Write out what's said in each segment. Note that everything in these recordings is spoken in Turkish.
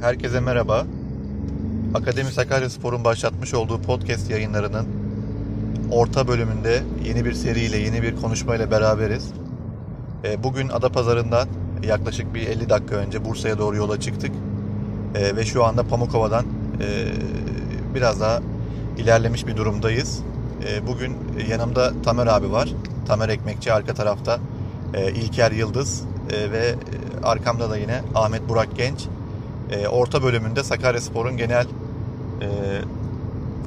Herkese merhaba. Akademi Sakaryaspor'un başlatmış olduğu podcast yayınlarının orta bölümünde yeni bir seriyle, yeni bir konuşmayla beraberiz. E, bugün Adapazarı'ndan yaklaşık bir 50 dakika önce Bursa'ya doğru yola çıktık. E, ve şu anda Pamukova'dan e, biraz daha ilerlemiş bir durumdayız. Bugün yanımda Tamer abi var. Tamer Ekmekçi arka tarafta. İlker Yıldız ve arkamda da yine Ahmet Burak Genç. Orta bölümünde Sakaryaspor'un genel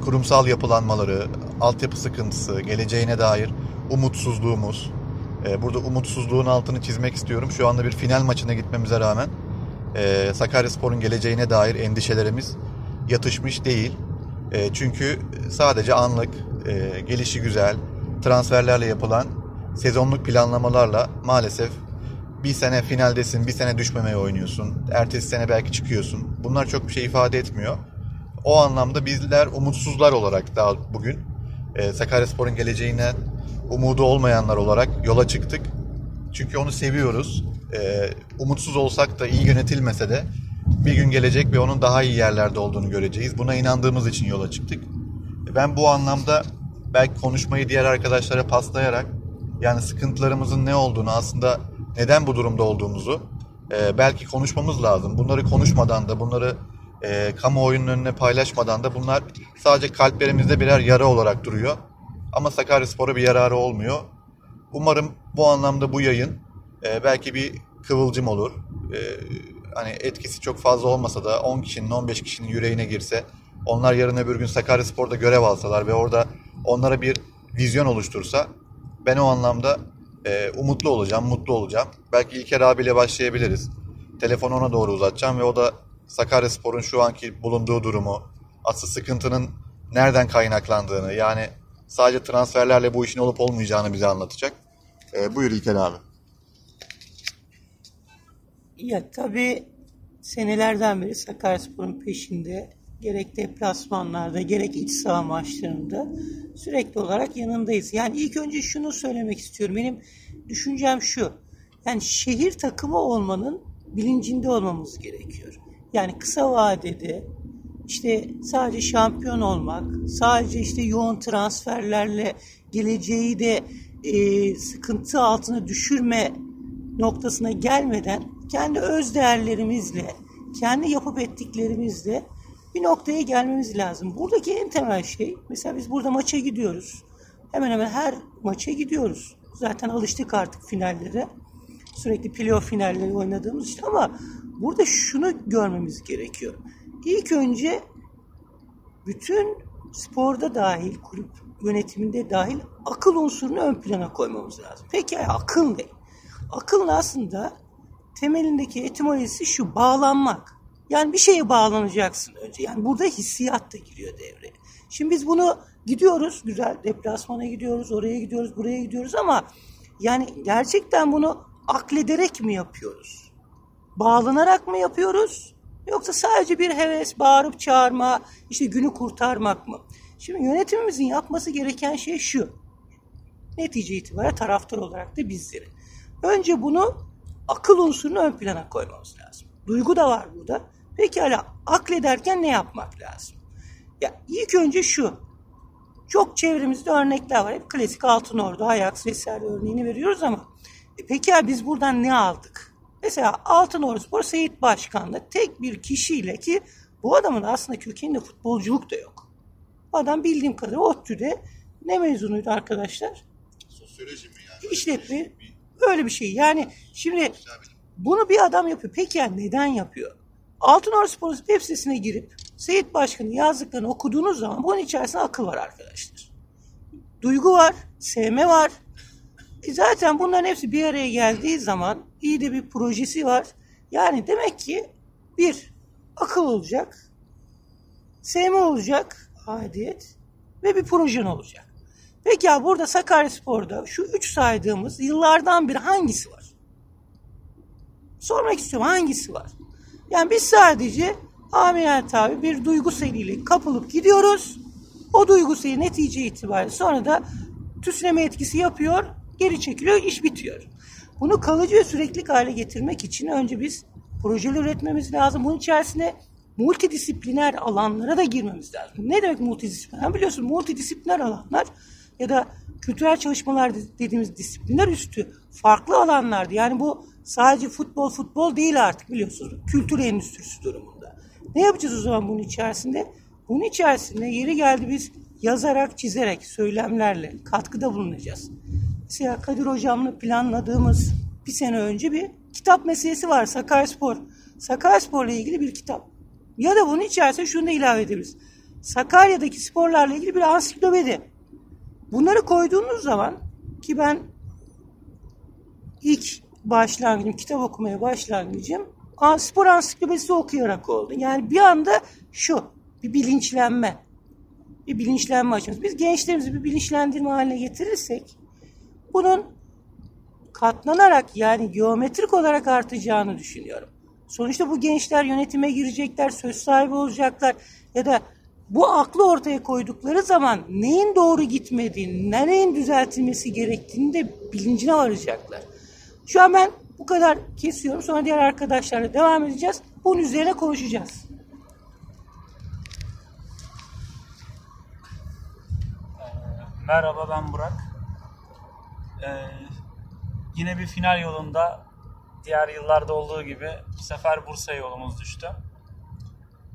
kurumsal yapılanmaları, altyapı sıkıntısı, geleceğine dair umutsuzluğumuz. Burada umutsuzluğun altını çizmek istiyorum. Şu anda bir final maçına gitmemize rağmen Sakaryaspor'un geleceğine dair endişelerimiz yatışmış değil. Çünkü sadece anlık, gelişi güzel, transferlerle yapılan sezonluk planlamalarla maalesef bir sene finaldesin, bir sene düşmemeye oynuyorsun. Ertesi sene belki çıkıyorsun. Bunlar çok bir şey ifade etmiyor. O anlamda bizler umutsuzlar olarak daha bugün e, Sakaryaspor'un geleceğine umudu olmayanlar olarak yola çıktık. Çünkü onu seviyoruz. E, umutsuz olsak da iyi yönetilmese de bir gün gelecek ve onun daha iyi yerlerde olduğunu göreceğiz. Buna inandığımız için yola çıktık. Ben bu anlamda belki konuşmayı diğer arkadaşlara paslayarak yani sıkıntılarımızın ne olduğunu aslında neden bu durumda olduğumuzu e, belki konuşmamız lazım. Bunları konuşmadan da bunları e, kamuoyunun önüne paylaşmadan da bunlar sadece kalplerimizde birer yara olarak duruyor. Ama Sakaryaspor'a bir yararı olmuyor. Umarım bu anlamda bu yayın e, belki bir kıvılcım olur. E, hani etkisi çok fazla olmasa da 10 kişinin 15 kişinin yüreğine girse onlar yarın öbür gün Sakaryaspor'da görev alsalar ve orada onlara bir vizyon oluştursa ben o anlamda e, umutlu olacağım, mutlu olacağım. Belki İlker abiyle başlayabiliriz. Telefonu ona doğru uzatacağım ve o da Sakaryaspor'un şu anki bulunduğu durumu, asıl sıkıntının nereden kaynaklandığını yani sadece transferlerle bu işin olup olmayacağını bize anlatacak. E, buyur İlker abi. Ya tabii senelerden beri Sakaryaspor'un peşinde gerek deplasmanlarda gerek iç saha maçlarında sürekli olarak yanındayız. Yani ilk önce şunu söylemek istiyorum. Benim düşüncem şu. Yani şehir takımı olmanın bilincinde olmamız gerekiyor. Yani kısa vadede işte sadece şampiyon olmak, sadece işte yoğun transferlerle geleceği de e, sıkıntı altına düşürme noktasına gelmeden kendi öz değerlerimizle, kendi yapıp ettiklerimizle bir noktaya gelmemiz lazım. Buradaki en temel şey, mesela biz burada maça gidiyoruz. Hemen hemen her maça gidiyoruz. Zaten alıştık artık finallere. Sürekli playoff finalleri oynadığımız için ama burada şunu görmemiz gerekiyor. İlk önce bütün sporda dahil, kulüp yönetiminde dahil akıl unsurunu ön plana koymamız lazım. Peki akıl ne? Akılın aslında temelindeki etimolojisi şu bağlanmak. Yani bir şeye bağlanacaksın önce. Yani burada hissiyat da giriyor devreye. Şimdi biz bunu gidiyoruz güzel deplasmana gidiyoruz, oraya gidiyoruz, buraya gidiyoruz ama yani gerçekten bunu aklederek mi yapıyoruz? Bağlanarak mı yapıyoruz? Yoksa sadece bir heves, bağırıp çağırma, işte günü kurtarmak mı? Şimdi yönetimimizin yapması gereken şey şu. Netice itibariyle taraftar olarak da bizleri. Önce bunu akıl unsurunu ön plana koymamız lazım. Duygu da var burada. Pekala aklederken ne yapmak lazım? Ya ilk önce şu. Çok çevremizde örnekler var. Hep klasik Altın Ordu, Ajax vesaire örneğini veriyoruz ama e peki ya biz buradan ne aldık? Mesela Altın Ordu Spor Seyit Başkan'la tek bir kişiyle ki bu adamın aslında kökeninde futbolculuk da yok. Bu adam bildiğim kadarıyla ODTÜ'de ne mezunuydu arkadaşlar? Sosyoloji mi yani? İşletme. Öyle bir şey. Yani şimdi bunu bir adam yapıyor. Peki ya neden yapıyor? Altınordu Spor'un web sitesine girip Seyit Başkan'ın yazdıklarını okuduğunuz zaman bunun içerisinde akıl var arkadaşlar. Duygu var, sevme var. E zaten bunların hepsi bir araya geldiği zaman iyi de bir projesi var. Yani demek ki bir, akıl olacak, sevme olacak, adiyet ve bir projen olacak. Peki ya burada Sakaryaspor'da şu üç saydığımız yıllardan bir hangisi var? Sormak istiyorum hangisi var? Yani biz sadece ameliyat abi bir duygu seliyle kapılıp gidiyoruz. O duygu seli netice itibariyle sonra da tüsleme etkisi yapıyor, geri çekiliyor, iş bitiyor. Bunu kalıcı ve sürekli hale getirmek için önce biz projeler üretmemiz lazım. Bunun içerisine multidisipliner alanlara da girmemiz lazım. Ne demek multidisipliner? Biliyorsun multidisipliner alanlar ya da kültürel çalışmalar dediğimiz disiplinler üstü farklı alanlardı. Yani bu sadece futbol futbol değil artık biliyorsunuz. Kültür endüstrisi durumunda. Ne yapacağız o zaman bunun içerisinde? Bunun içerisinde yeri geldi biz yazarak, çizerek, söylemlerle katkıda bulunacağız. Mesela Kadir Hocam'la planladığımız bir sene önce bir kitap meselesi var Sakaryaspor. Sakaryaspor'la ilgili bir kitap. Ya da bunun içerisine şunu da ilave edebiliriz. Sakarya'daki sporlarla ilgili bir ansiklopedi. Bunları koyduğunuz zaman ki ben ilk başlangıcım, kitap okumaya başlangıcım spor ansiklopedisi okuyarak oldu. Yani bir anda şu, bir bilinçlenme. Bir bilinçlenme açıyoruz. Biz gençlerimizi bir bilinçlendirme haline getirirsek bunun katlanarak yani geometrik olarak artacağını düşünüyorum. Sonuçta bu gençler yönetime girecekler, söz sahibi olacaklar ya da bu aklı ortaya koydukları zaman neyin doğru gitmediğini, nereyin düzeltilmesi gerektiğini de bilincine varacaklar. Şu an ben bu kadar kesiyorum. Sonra diğer arkadaşlarla devam edeceğiz. Bunun üzerine konuşacağız. Merhaba ben Burak. Ee, yine bir final yolunda diğer yıllarda olduğu gibi bu sefer Bursa yolumuz düştü.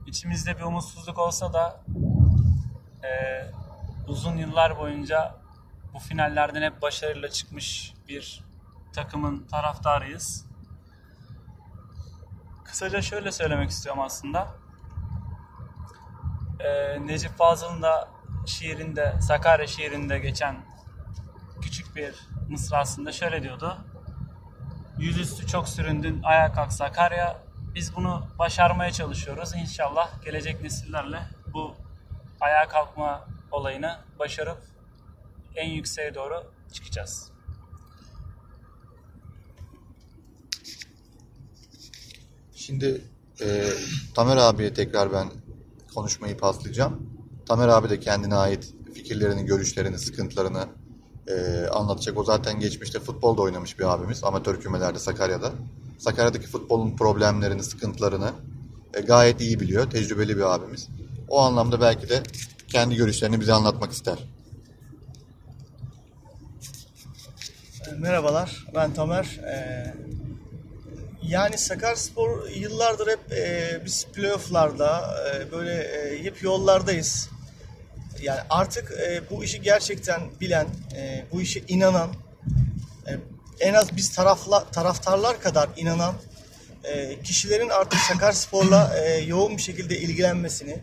İçimizde bir umutsuzluk olsa da e, uzun yıllar boyunca bu finallerden hep başarıyla çıkmış bir takımın taraftarıyız. Kısaca şöyle söylemek istiyorum aslında. Ee, Necip Fazıl'ın da şiirinde, Sakarya şiirinde geçen küçük bir mısrasında şöyle diyordu. Yüzüstü çok süründün, ayağa kalk Sakarya. Biz bunu başarmaya çalışıyoruz. İnşallah gelecek nesillerle bu ayağa kalkma olayını başarıp en yükseğe doğru çıkacağız. Şimdi e, Tamer abiye tekrar ben konuşmayı paslayacağım. Tamer abi de kendine ait fikirlerini, görüşlerini, sıkıntılarını e, anlatacak. O zaten geçmişte futbolda oynamış bir abimiz. Amatör kümelerde Sakarya'da. Sakarya'daki futbolun problemlerini, sıkıntılarını e, gayet iyi biliyor. Tecrübeli bir abimiz. O anlamda belki de kendi görüşlerini bize anlatmak ister. Merhabalar, ben Tamer. Ee, yani Sakaryaspor yıllardır hep e, biz playofflarda e, böyle e, hep yollardayız. Yani artık e, bu işi gerçekten bilen, e, bu işe inanan, e, en az biz tarafla, taraftarlar kadar inanan e, kişilerin artık Sakaryaspor'la e, yoğun bir şekilde ilgilenmesini,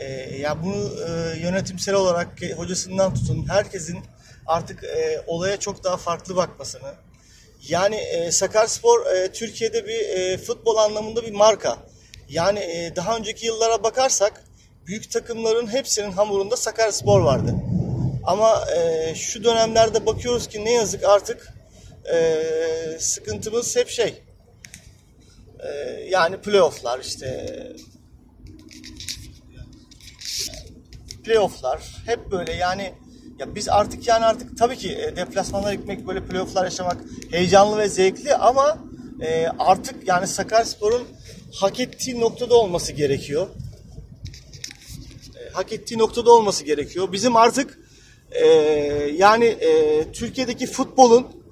e, ya bunu e, yönetimsel olarak hocasından tutun herkesin artık e, olaya çok daha farklı bakmasını. Yani e, Sakaryaspor e, Türkiye'de bir e, futbol anlamında bir marka. Yani e, daha önceki yıllara bakarsak büyük takımların hepsinin hamurunda Sakaryaspor vardı. Ama e, şu dönemlerde bakıyoruz ki ne yazık artık e, sıkıntımız hep şey. E, yani playofflar işte playofflar hep böyle yani ya biz artık yani artık tabii ki e, deplasmanlara gitmek böyle playofflar yaşamak heyecanlı ve zevkli ama e, artık yani Sakaryaspor'un hak ettiği noktada olması gerekiyor. E, hak ettiği noktada olması gerekiyor. Bizim artık e, yani e, Türkiye'deki futbolun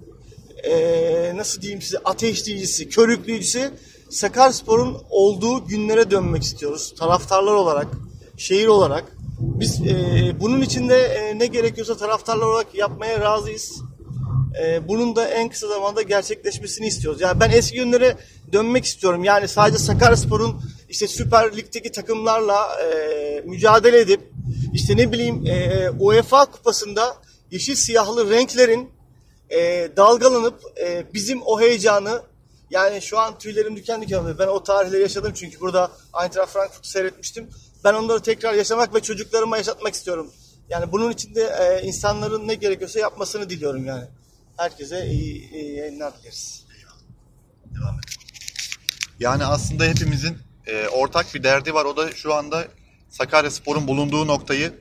e, nasıl diyeyim size ateşleyicisi, körükleyicisi Sakaryaspor'un olduğu günlere dönmek istiyoruz. Taraftarlar olarak, şehir olarak. Biz e, bunun için de e, ne gerekiyorsa taraftarlar olarak yapmaya razıyız. E, bunun da en kısa zamanda gerçekleşmesini istiyoruz. Yani ben eski günlere dönmek istiyorum. Yani sadece Sakaryaspor'un işte Süper Lig'deki takımlarla e, mücadele edip işte ne bileyim e, UEFA kupasında yeşil siyahlı renklerin e, dalgalanıp e, bizim o heyecanı yani şu an tüylerim diken diken oluyor. Ben o tarihleri yaşadım çünkü burada Eintracht Frankfurt'u seyretmiştim. Ben onları tekrar yaşamak ve çocuklarıma yaşatmak istiyorum. Yani bunun için de e, insanların ne gerekiyorsa yapmasını diliyorum yani. Herkese iyi, iyi yayınlar dileriz. Devam edelim. Yani aslında hepimizin e, ortak bir derdi var. O da şu anda Sakaryaspor'un bulunduğu noktayı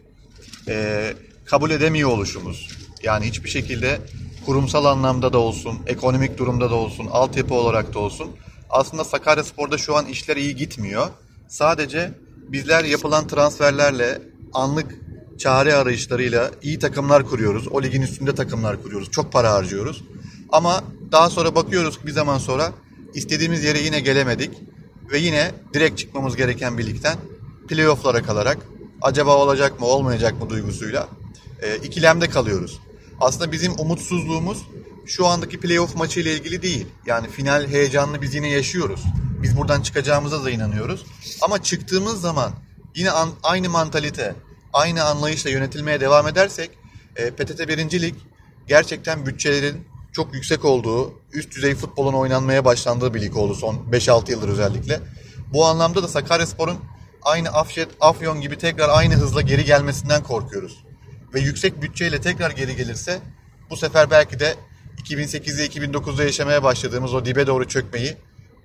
e, kabul edemiyor oluşumuz. Yani hiçbir şekilde kurumsal anlamda da olsun, ekonomik durumda da olsun, altyapı olarak da olsun Aslında Sakaryaspor'da şu an işler iyi gitmiyor. Sadece bizler yapılan transferlerle anlık çare arayışlarıyla iyi takımlar kuruyoruz. O ligin üstünde takımlar kuruyoruz. Çok para harcıyoruz. Ama daha sonra bakıyoruz bir zaman sonra istediğimiz yere yine gelemedik. Ve yine direkt çıkmamız gereken bir ligden playoff'lara kalarak acaba olacak mı olmayacak mı duygusuyla e, ikilemde kalıyoruz. Aslında bizim umutsuzluğumuz şu andaki playoff maçı ile ilgili değil. Yani final heyecanını biz yine yaşıyoruz. Biz buradan çıkacağımıza da inanıyoruz. Ama çıktığımız zaman yine an, aynı mantalite, aynı anlayışla yönetilmeye devam edersek e, PTT 1. Lig gerçekten bütçelerin çok yüksek olduğu, üst düzey futbolun oynanmaya başlandığı bir lig oldu son 5-6 yıldır özellikle. Bu anlamda da Sakaryaspor'un aynı Afşet, Afyon gibi tekrar aynı hızla geri gelmesinden korkuyoruz. Ve yüksek bütçeyle tekrar geri gelirse bu sefer belki de 2008'de 2009'da yaşamaya başladığımız o dibe doğru çökmeyi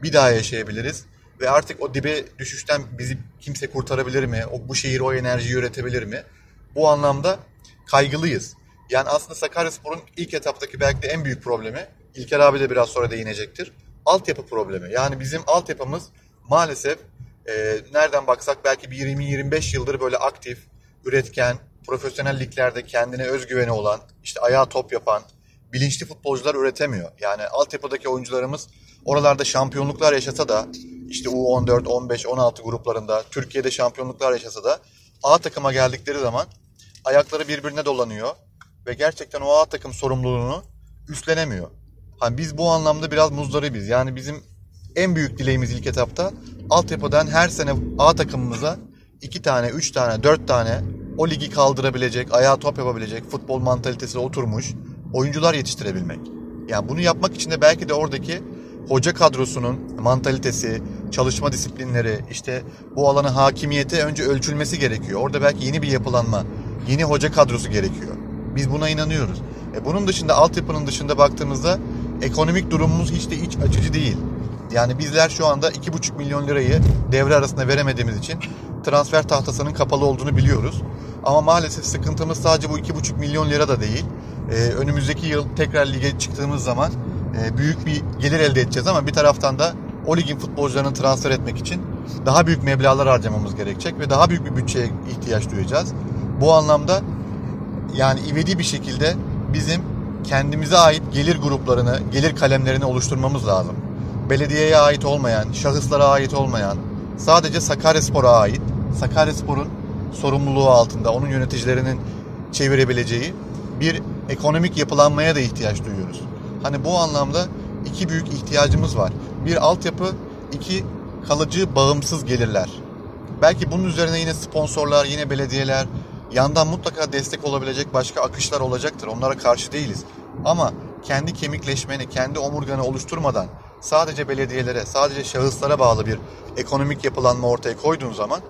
bir daha yaşayabiliriz. Ve artık o dibe düşüşten bizi kimse kurtarabilir mi? O, bu şehir o enerjiyi üretebilir mi? Bu anlamda kaygılıyız. Yani aslında Sakaryaspor'un ilk etaptaki belki de en büyük problemi, İlker abi de biraz sonra değinecektir, altyapı problemi. Yani bizim altyapımız maalesef e, nereden baksak belki bir 20-25 yıldır böyle aktif, üretken, profesyonel liglerde kendine özgüveni olan, işte ayağa top yapan, bilinçli futbolcular üretemiyor. Yani altyapıdaki oyuncularımız oralarda şampiyonluklar yaşasa da işte U14, 15, 16 gruplarında Türkiye'de şampiyonluklar yaşasa da A takıma geldikleri zaman ayakları birbirine dolanıyor ve gerçekten o A takım sorumluluğunu üstlenemiyor. Hani biz bu anlamda biraz muzdaribiz. Yani bizim en büyük dileğimiz ilk etapta altyapıdan her sene A takımımıza iki tane, üç tane, dört tane o ligi kaldırabilecek, ayağa top yapabilecek, futbol mantalitesi oturmuş oyuncular yetiştirebilmek. Yani bunu yapmak için de belki de oradaki hoca kadrosunun mantalitesi, çalışma disiplinleri, işte bu alanın hakimiyeti önce ölçülmesi gerekiyor. Orada belki yeni bir yapılanma, yeni hoca kadrosu gerekiyor. Biz buna inanıyoruz. E bunun dışında altyapının dışında baktığımızda ekonomik durumumuz hiç de iç açıcı değil. Yani bizler şu anda 2,5 milyon lirayı devre arasında veremediğimiz için transfer tahtasının kapalı olduğunu biliyoruz. Ama maalesef sıkıntımız sadece bu 2,5 milyon lira da değil. Ee, önümüzdeki yıl tekrar lige çıktığımız zaman e, büyük bir gelir elde edeceğiz ama bir taraftan da o ligin futbolcularını transfer etmek için daha büyük meblağlar harcamamız gerekecek ve daha büyük bir bütçeye ihtiyaç duyacağız. Bu anlamda yani ivedi bir şekilde bizim kendimize ait gelir gruplarını, gelir kalemlerini oluşturmamız lazım. Belediyeye ait olmayan, şahıslara ait olmayan, sadece Sakaryaspor'a ait, Sakaryaspor'un sorumluluğu altında, onun yöneticilerinin çevirebileceği bir ekonomik yapılanmaya da ihtiyaç duyuyoruz. Hani bu anlamda iki büyük ihtiyacımız var. Bir altyapı, iki kalıcı bağımsız gelirler. Belki bunun üzerine yine sponsorlar, yine belediyeler, yandan mutlaka destek olabilecek başka akışlar olacaktır. Onlara karşı değiliz. Ama kendi kemikleşmeni, kendi omurganı oluşturmadan sadece belediyelere, sadece şahıslara bağlı bir ekonomik yapılanma ortaya koyduğun zaman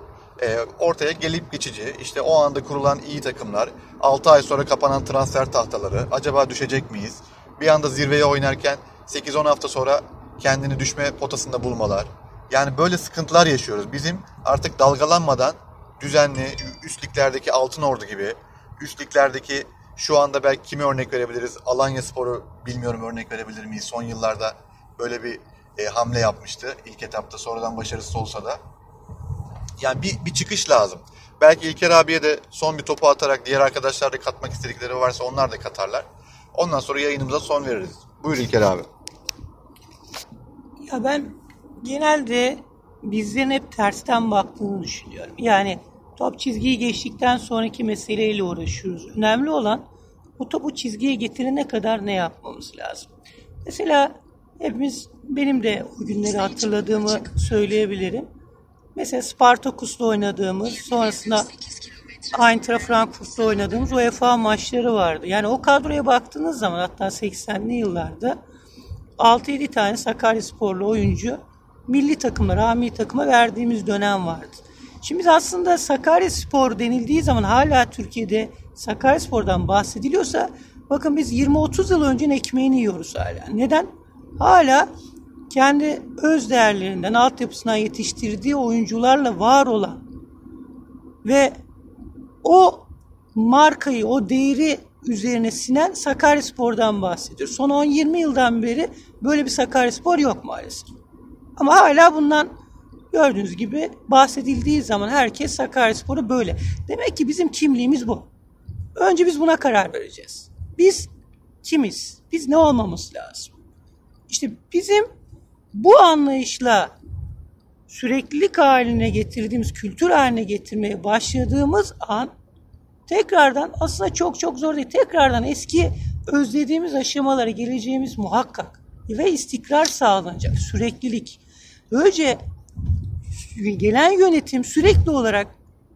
e, ortaya gelip geçici, işte o anda kurulan iyi takımlar, 6 ay sonra kapanan transfer tahtaları, acaba düşecek miyiz? Bir anda zirveye oynarken 8-10 hafta sonra kendini düşme potasında bulmalar. Yani böyle sıkıntılar yaşıyoruz. Bizim artık dalgalanmadan düzenli üst liglerdeki Altın Ordu gibi, üst liglerdeki şu anda belki kimi örnek verebiliriz? Alanya Spor'u bilmiyorum örnek verebilir miyiz? Son yıllarda böyle bir e, hamle yapmıştı ilk etapta sonradan başarısız olsa da. Yani bir, bir çıkış lazım. Belki İlker abiye de son bir topu atarak diğer arkadaşlar da katmak istedikleri varsa onlar da katarlar. Ondan sonra yayınımıza son veririz. Buyur İlker abi. Ya ben genelde bizlerin hep tersten baktığını düşünüyorum. Yani top çizgiyi geçtikten sonraki meseleyle uğraşıyoruz. Önemli olan bu topu çizgiye getirene kadar ne yapmamız lazım. Mesela hepimiz benim de o günleri hatırladığımı söyleyebilirim. Mesela Spartakus'la oynadığımız, sonrasında Eintracht Frankfurt'la oynadığımız UEFA maçları vardı. Yani o kadroya baktığınız zaman hatta 80'li yıllarda 6-7 tane Sakaryasporlu oyuncu milli takımlara, milli takıma verdiğimiz dönem vardı. Şimdi biz aslında Sakaryaspor denildiği zaman hala Türkiye'de Sakaryaspor'dan bahsediliyorsa bakın biz 20-30 yıl öncenin ekmeğini yiyoruz hala. Neden? Hala kendi öz değerlerinden, altyapısından yetiştirdiği oyuncularla var olan ve o markayı, o değeri üzerine sinen Sakaryaspor'dan bahsediyor. Son 10-20 yıldan beri böyle bir Sakaryaspor yok maalesef. Ama hala bundan gördüğünüz gibi bahsedildiği zaman herkes Sakaryaspor'u böyle. Demek ki bizim kimliğimiz bu. Önce biz buna karar vereceğiz. Biz kimiz? Biz ne olmamız lazım? İşte bizim bu anlayışla süreklilik haline getirdiğimiz, kültür haline getirmeye başladığımız an tekrardan aslında çok çok zor değil. Tekrardan eski özlediğimiz aşamalara geleceğimiz muhakkak ve istikrar sağlanacak. Süreklilik. Böylece gelen yönetim sürekli olarak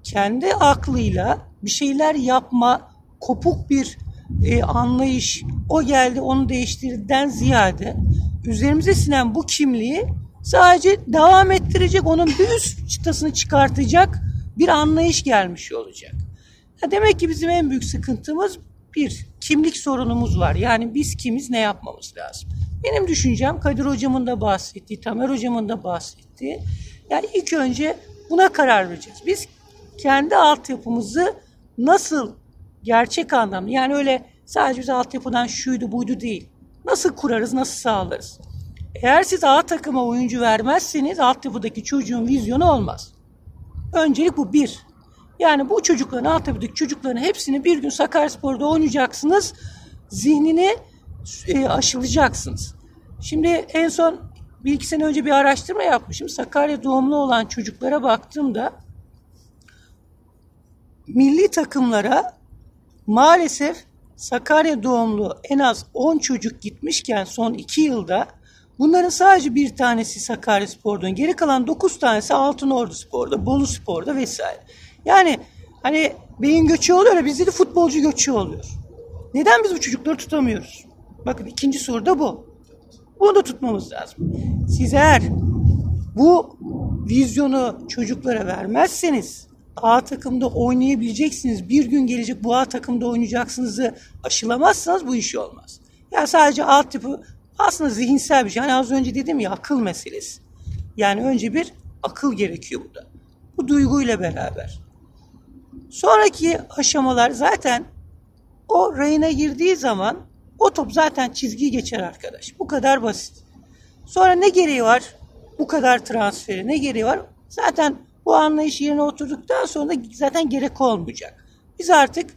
kendi aklıyla bir şeyler yapma, kopuk bir e, anlayış, o geldi onu değiştirden ziyade üzerimize sinen bu kimliği sadece devam ettirecek, onun bir üst çıtasını çıkartacak bir anlayış gelmiş olacak. Ya demek ki bizim en büyük sıkıntımız bir kimlik sorunumuz var. Yani biz kimiz ne yapmamız lazım? Benim düşüncem Kadir hocamın da bahsettiği, Tamer hocamın da bahsettiği. Yani ilk önce buna karar vereceğiz. Biz kendi altyapımızı nasıl gerçek anlamda yani öyle sadece biz altyapıdan şuydu buydu değil. Nasıl kurarız, nasıl sağlarız? Eğer siz A takıma oyuncu vermezseniz altyapıdaki çocuğun vizyonu olmaz. Öncelik bu bir. Yani bu çocukların altyapıdaki çocukların hepsini bir gün Sakaryaspor'da oynayacaksınız. Zihnini e, aşılayacaksınız. Şimdi en son bir iki sene önce bir araştırma yapmışım. Sakarya doğumlu olan çocuklara baktığımda milli takımlara maalesef Sakarya doğumlu en az 10 çocuk gitmişken son 2 yılda bunların sadece bir tanesi Sakarya Spor'dan geri kalan 9 tanesi Altınordu Spor'da, Bolu Spor'da vesaire. Yani hani beyin göçü oluyor ya bizde de futbolcu göçü oluyor. Neden biz bu çocukları tutamıyoruz? Bakın ikinci soru da bu. Bunu da tutmamız lazım. Siz eğer bu vizyonu çocuklara vermezseniz A takımda oynayabileceksiniz. Bir gün gelecek bu A takımda oynayacaksınızı aşılamazsanız bu iş olmaz. Yani sadece altyapı aslında zihinsel bir şey. Hani az önce dedim ya akıl meselesi. Yani önce bir akıl gerekiyor burada. Bu duyguyla beraber. Sonraki aşamalar zaten o rayına girdiği zaman o top zaten çizgiyi geçer arkadaş. Bu kadar basit. Sonra ne gereği var? Bu kadar transferi ne gereği var? Zaten bu anlayış yerine oturduktan sonra zaten gerek olmayacak. Biz artık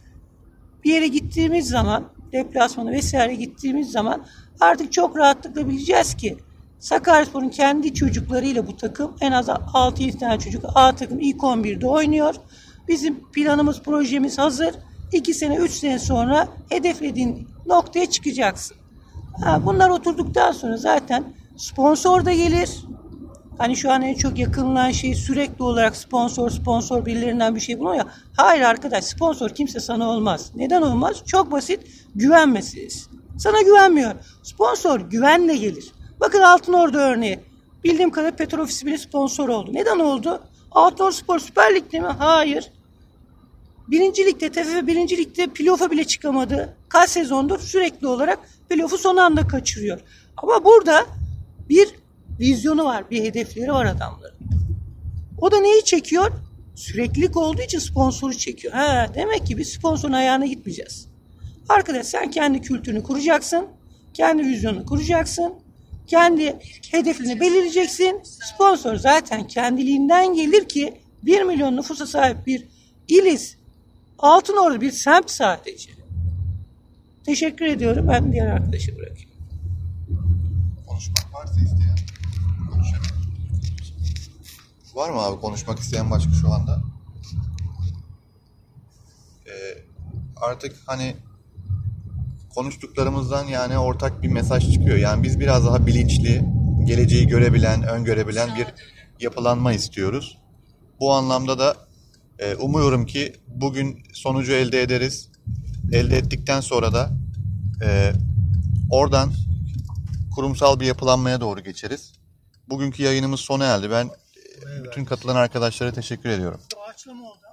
bir yere gittiğimiz zaman, deplasmana vesaire gittiğimiz zaman artık çok rahatlıkla bileceğiz ki Sakaryaspor'un kendi çocuklarıyla bu takım en az 6-7 tane çocuk A takım ilk 11'de oynuyor. Bizim planımız, projemiz hazır. 2 sene, 3 sene sonra hedeflediğin noktaya çıkacaksın. Ha, bunlar oturduktan sonra zaten sponsor da gelir. Hani şu an en çok yakınlanan şey sürekli olarak sponsor sponsor birilerinden bir şey buluyor ya. Hayır arkadaş sponsor kimse sana olmaz. Neden olmaz? Çok basit güven. Sana güvenmiyor. Sponsor güvenle gelir. Bakın Altınordu örneği. Bildiğim kadarıyla Petrofis bile sponsor oldu. Neden oldu? Altınordu Spor Süper Lig'de mi? Hayır. Birinci ligde, TFF birinci playoff'a bile çıkamadı. Kaç sezondur sürekli olarak playoff'u son anda kaçırıyor. Ama burada bir vizyonu var, bir hedefleri var adamların. O da neyi çekiyor? Süreklilik olduğu için sponsoru çekiyor. Ha, demek ki biz sponsorun ayağına gitmeyeceğiz. Arkadaş sen kendi kültürünü kuracaksın, kendi vizyonunu kuracaksın, kendi hedefini belirleyeceksin. Sponsor zaten kendiliğinden gelir ki 1 milyon nüfusa sahip bir iliz Altınordu bir semt sadece. Teşekkür ediyorum. Ben diğer arkadaşı bırakayım. İsteyen. Var mı abi konuşmak isteyen başka şu anda? Ee, artık hani konuştuklarımızdan yani ortak bir mesaj çıkıyor. Yani biz biraz daha bilinçli, geleceği görebilen, öngörebilen bir yapılanma istiyoruz. Bu anlamda da e, umuyorum ki bugün sonucu elde ederiz. Elde ettikten sonra da e, oradan kurumsal bir yapılanmaya doğru geçeriz. Bugünkü yayınımız sona erdi. Ben e, bütün katılan arkadaşlara teşekkür ediyorum. Doğaçlama oldu.